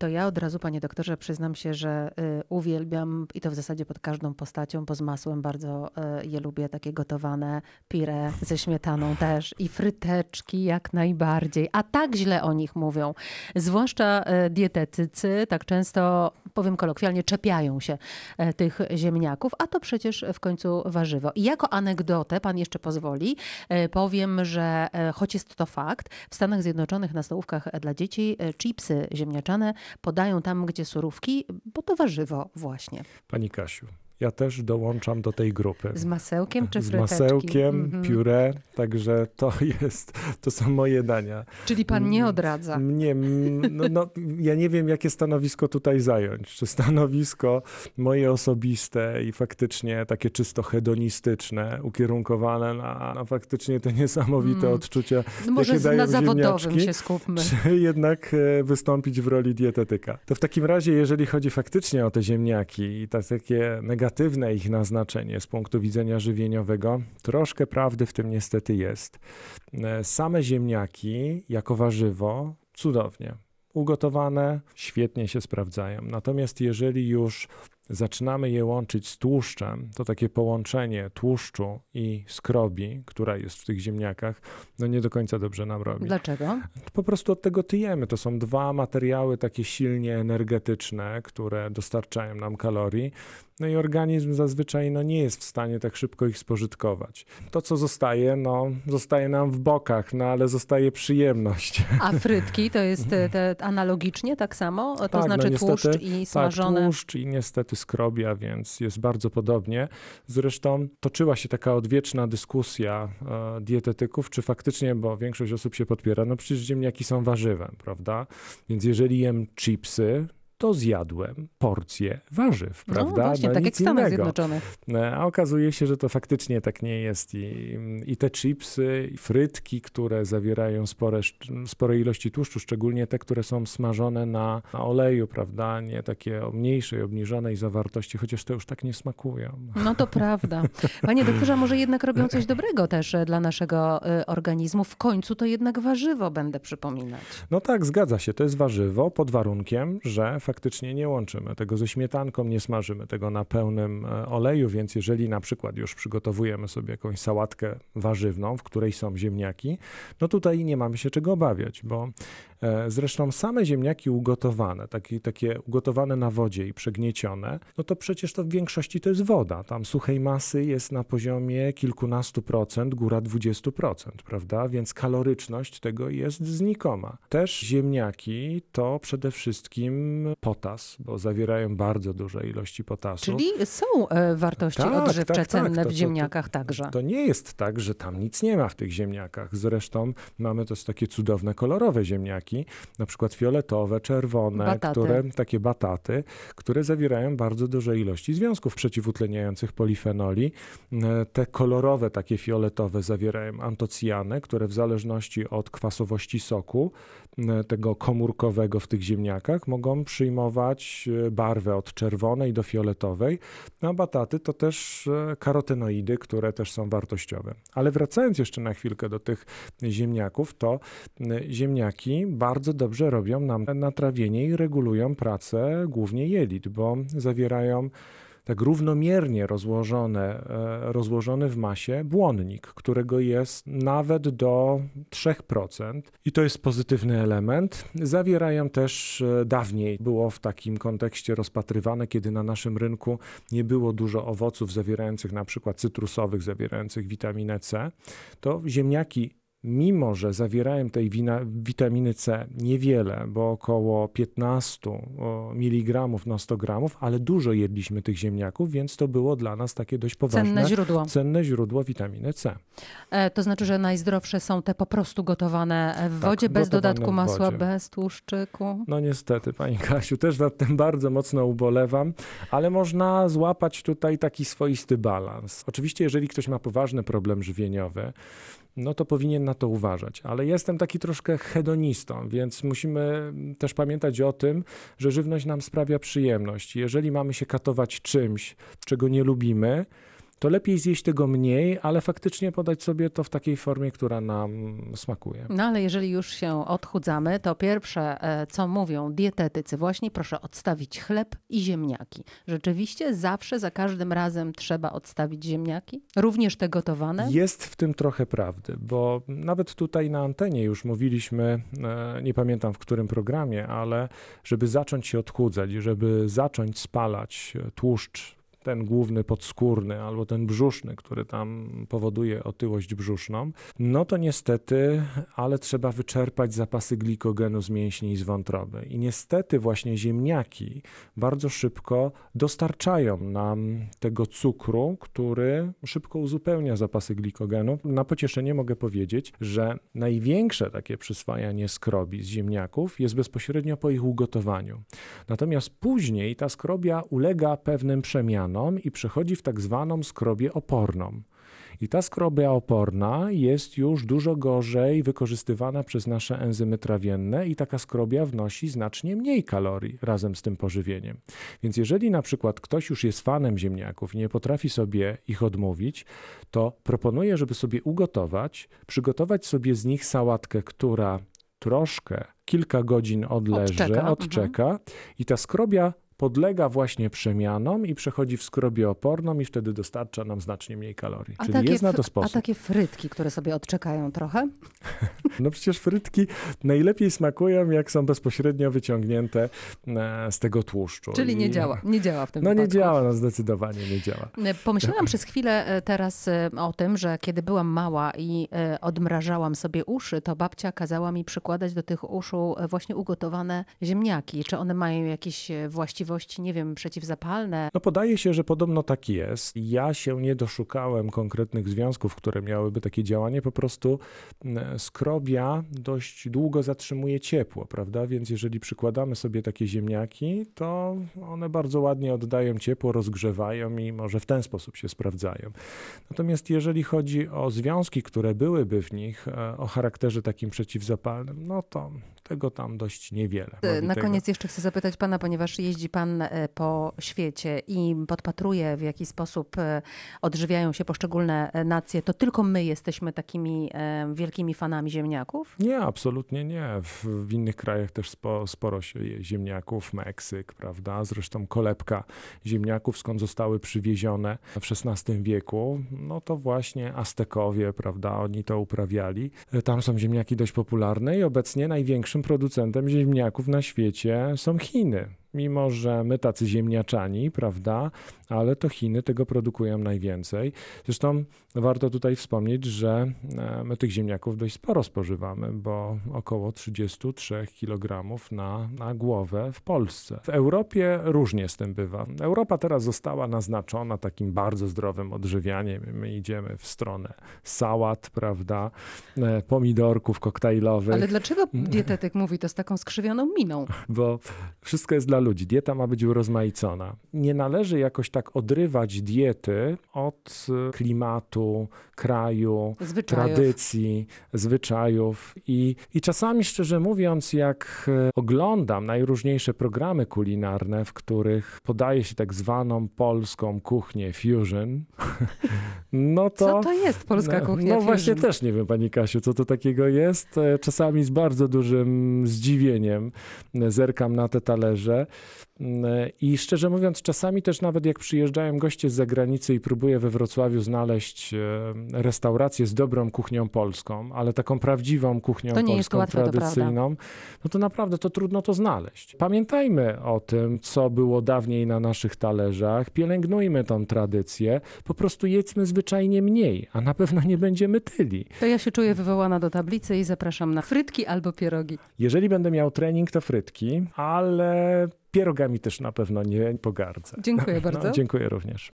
To ja od razu, panie doktorze, przyznam się, że y, uwielbiam i to w zasadzie pod każdą postacią, bo z masłem bardzo y, je lubię, takie gotowane pire ze śmietaną też i fryteczki jak najbardziej. A tak źle o nich mówią, zwłaszcza y, dietetycy, tak często, powiem kolokwialnie, czepiają się tych ziemniaków, a to przecież w końcu warzywo. I jako anegdotę, pan jeszcze pozwoli, powiem, że choć jest to fakt, w Stanach Zjednoczonych na stołówkach dla dzieci chipsy ziemniaczane podają tam, gdzie surówki, bo to warzywo właśnie. Pani Kasiu, ja też dołączam do tej grupy. Z masełkiem czy Z fryteczki? masełkiem, Mhm. pióre, także to jest, to są moje dania. Czyli pan nie Mm, odradza. Nie, mm, no, no, ja nie wiem, jakie stanowisko tutaj zająć. Czy stanowisko moje osobiste i faktycznie takie czysto hedonistyczne, ukierunkowane na, na faktycznie te niesamowite Mm. odczucia, No może jakie z- dają na zawodowym się skupmy. czy jednak e, wystąpić w roli dietetyka. To w takim razie, jeżeli chodzi faktycznie o te ziemniaki i ta, takie negatywne ich naznaczenie z punktu widzenia żywieniowego, troszkę prawdy w tym niestety jest. E, Same ziemniaki jako warzywo cudownie. Ugotowane, świetnie się sprawdzają. Natomiast jeżeli już zaczynamy je łączyć z tłuszczem, to takie połączenie tłuszczu i skrobi, która jest w tych ziemniakach, no nie do końca dobrze nam robi. Dlaczego? Po prostu od tego tyjemy. To są dwa materiały takie silnie energetyczne, które dostarczają nam kalorii. No i organizm zazwyczaj no, nie jest w stanie tak szybko ich spożytkować. To, co zostaje, no, zostaje nam w bokach, no ale zostaje przyjemność. A frytki to jest te, analogicznie tak samo? To Tak, no znaczy niestety, tłuszcz i Tak, smażone. tłuszcz i niestety skrobia, więc jest bardzo podobnie. Zresztą toczyła się taka odwieczna dyskusja e, dietetyków, czy faktycznie, bo większość osób się podpiera, no przecież ziemniaki są warzywem, prawda? Więc jeżeli jem chipsy, to zjadłem porcję warzyw, No prawda? właśnie, tak jak w Stanach innego. Zjednoczonych. E, A okazuje się, że to faktycznie tak nie jest. I, i te chipsy, i frytki, które zawierają spore, spore ilości tłuszczu, szczególnie te, które są smażone na, na oleju, prawda? Nie takie o mniejszej, obniżonej zawartości, chociaż to już tak nie smakują. No to prawda. Panie doktorze, może jednak robią coś dobrego też e, dla naszego e, organizmu. W końcu to jednak warzywo będę przypominać. No tak, zgadza się. To jest warzywo pod warunkiem, że faktycznie nie łączymy. Tego ze śmietanką, nie smażymy tego na pełnym e, oleju, więc jeżeli na przykład już przygotowujemy sobie jakąś sałatkę warzywną, w której są ziemniaki, no tutaj nie mamy się czego obawiać, bo zresztą same ziemniaki ugotowane, takie, takie ugotowane na wodzie i przegniecione, no to przecież to w większości to jest woda. Tam suchej masy jest na poziomie kilkunastu procent, góra 20%, prawda? Więc kaloryczność tego jest znikoma. Też ziemniaki to przede wszystkim potas, bo zawierają bardzo duże ilości potasu. Czyli są e, wartości Tak, odżywcze tak, tak. cenne To- w to- ziemniakach także. To nie jest tak, że tam nic nie ma w tych ziemniakach. Zresztą mamy też takie cudowne, kolorowe ziemniaki, na przykład fioletowe, czerwone, Bataty. które takie bataty, które zawierają bardzo duże ilości związków przeciwutleniających polifenoli. E, Te kolorowe, takie fioletowe zawierają antocjany, które w zależności od kwasowości soku, tego komórkowego w tych ziemniakach, mogą przyjmować e, barwę od czerwonej do fioletowej. No, a bataty to też e, karotenoidy, które też są wartościowe. Ale wracając jeszcze na chwilkę do tych ziemniaków, to e, ziemniaki bardzo dobrze robią nam natrawienie i regulują pracę głównie jelit, bo zawierają tak równomiernie rozłożone, e, rozłożony w masie błonnik, którego jest nawet do 3%. I to jest pozytywny element. Zawierają też e, dawniej, było w takim kontekście rozpatrywane, kiedy na naszym rynku nie było dużo owoców zawierających na przykład cytrusowych, zawierających witaminę C, to ziemniaki mimo że zawierają tej wina, witaminy C niewiele, bo około 15 o, mg na 100 gramów, ale dużo jedliśmy tych ziemniaków, więc to było dla nas takie dość poważne, Cenne źródło. cenne źródło witaminy C. E, To znaczy, że najzdrowsze są te po prostu gotowane e, w Tak, wodzie, bez dodatku masła, wodzie. bez tłuszczyku. No niestety, pani Kasiu, też nad tym bardzo mocno ubolewam, ale można złapać tutaj taki swoisty balans. Oczywiście, jeżeli ktoś ma poważny problem żywieniowy, no to powinien na to uważać. Ale jestem taki troszkę hedonistą, więc musimy też pamiętać o tym, że żywność nam sprawia przyjemność. Jeżeli mamy się katować czymś, czego nie lubimy, to lepiej zjeść tego mniej, ale faktycznie podać sobie to w takiej formie, która nam smakuje. No ale jeżeli już się odchudzamy, to pierwsze, e, co mówią dietetycy, właśnie proszę odstawić chleb i ziemniaki. Rzeczywiście zawsze, za każdym razem trzeba odstawić ziemniaki? Również te gotowane? Jest w tym trochę prawdy, bo nawet tutaj na antenie już mówiliśmy, e, nie pamiętam w którym programie, ale żeby zacząć się odchudzać, żeby zacząć spalać tłuszcz ten główny podskórny albo ten brzuszny, który tam powoduje otyłość brzuszną, no to niestety, ale trzeba wyczerpać zapasy glikogenu z mięśni i z wątroby. I niestety właśnie ziemniaki bardzo szybko dostarczają nam tego cukru, który szybko uzupełnia zapasy glikogenu. Na pocieszenie mogę powiedzieć, że największe takie przyswajanie skrobi z ziemniaków jest bezpośrednio po ich ugotowaniu. Natomiast później ta skrobia ulega pewnym przemianom i przechodzi w tak zwaną skrobię oporną. I ta skrobia oporna jest już dużo gorzej wykorzystywana przez nasze enzymy trawienne i taka skrobia wnosi znacznie mniej kalorii razem z tym pożywieniem. Więc jeżeli na przykład ktoś już jest fanem ziemniaków i nie potrafi sobie ich odmówić, to proponuję, żeby sobie ugotować, przygotować sobie z nich sałatkę, która troszkę, kilka godzin odleży, Odczeka, odczeka, mhm. i ta skrobia podlega właśnie przemianom i przechodzi w skrobię oporną i wtedy dostarcza nam znacznie mniej kalorii. A Czyli takie jest na to A sposób. takie frytki, które sobie odczekają trochę? No przecież frytki najlepiej smakują, jak są bezpośrednio wyciągnięte e, z tego tłuszczu. Czyli nie I- działa, nie działa w tym No nie wypadku. działa, no zdecydowanie nie działa. E, Pomyślałam przez chwilę e, teraz o tym, że kiedy byłam mała i odmrażałam sobie uszy, to babcia kazała mi przykładać do tych uszu właśnie ugotowane ziemniaki. Czy one mają jakieś e, nie wiem, przeciwzapalne? No podaje się, że podobno tak jest. Ja się nie doszukałem konkretnych związków, które miałyby takie działanie. Po prostu m, skrobia dość długo zatrzymuje ciepło, prawda? Więc jeżeli przykładamy sobie takie ziemniaki, to one bardzo ładnie oddają ciepło, rozgrzewają i może w ten sposób się sprawdzają. Natomiast jeżeli chodzi o związki, które byłyby w nich e, o charakterze takim przeciwzapalnym, no to tego tam dość niewiele. Robi Na koniec jeszcze chcę zapytać pana, ponieważ jeździ pan e, po świecie i podpatruje, w jaki sposób e, odżywiają się poszczególne e, nacje, to tylko my jesteśmy takimi wielkimi fanami ziemniaków? Nie, absolutnie nie. W, w innych krajach też spo, sporo się je ziemniaków, Meksyk, prawda? Zresztą kolebka ziemniaków, skąd zostały przywiezione w XVI wieku, no to właśnie Aztekowie, prawda? Oni to uprawiali. Tam są ziemniaki dość popularne i obecnie największym producentem ziemniaków na świecie są Chiny. Mimo, że my tacy ziemniaczani, prawda, ale to Chiny tego produkują najwięcej. Zresztą warto tutaj wspomnieć, że e, my tych ziemniaków dość sporo spożywamy, bo około 33 kg na, na głowę w Polsce. W Europie różnie z tym bywa. Europa teraz została naznaczona takim bardzo zdrowym odżywianiem. My idziemy w stronę sałat, prawda, e, pomidorków koktajlowych Ale dlaczego dietetyk mówi to z taką skrzywioną miną? bo wszystko jest dla ludzi. Dieta ma być urozmaicona. Nie należy jakoś tak odrywać diety od e, klimatu, kraju, Zwyczajów. tradycji, zwyczajów. I, I czasami, szczerze mówiąc, jak e, oglądam najróżniejsze programy kulinarne, w których podaje się tak zwaną polską kuchnię fusion, no to. Co to jest polska no, kuchnia? No właśnie fusion? też nie wiem, Pani Kasiu, co to takiego jest. E, Czasami z bardzo dużym zdziwieniem e, zerkam na te talerze. Mm, e, I szczerze mówiąc, czasami też nawet jak przyjeżdżają goście z zagranicy i próbuję we Wrocławiu znaleźć e, restaurację z dobrą kuchnią polską, ale taką prawdziwą kuchnią nie jest polską, łatwe, tradycyjną, no to naprawdę to trudno to znaleźć. Pamiętajmy o tym, co było dawniej na naszych talerzach, pielęgnujmy tą tradycję, po prostu jedzmy zwyczajnie mniej, a na pewno nie będziemy tyli. To ja się czuję wywołana do tablicy i zapraszam na frytki albo pierogi. Jeżeli będę miał trening, to frytki, ale pierogami też na pewno nie pogardzę. Dziękuję bardzo. No, dziękuję również.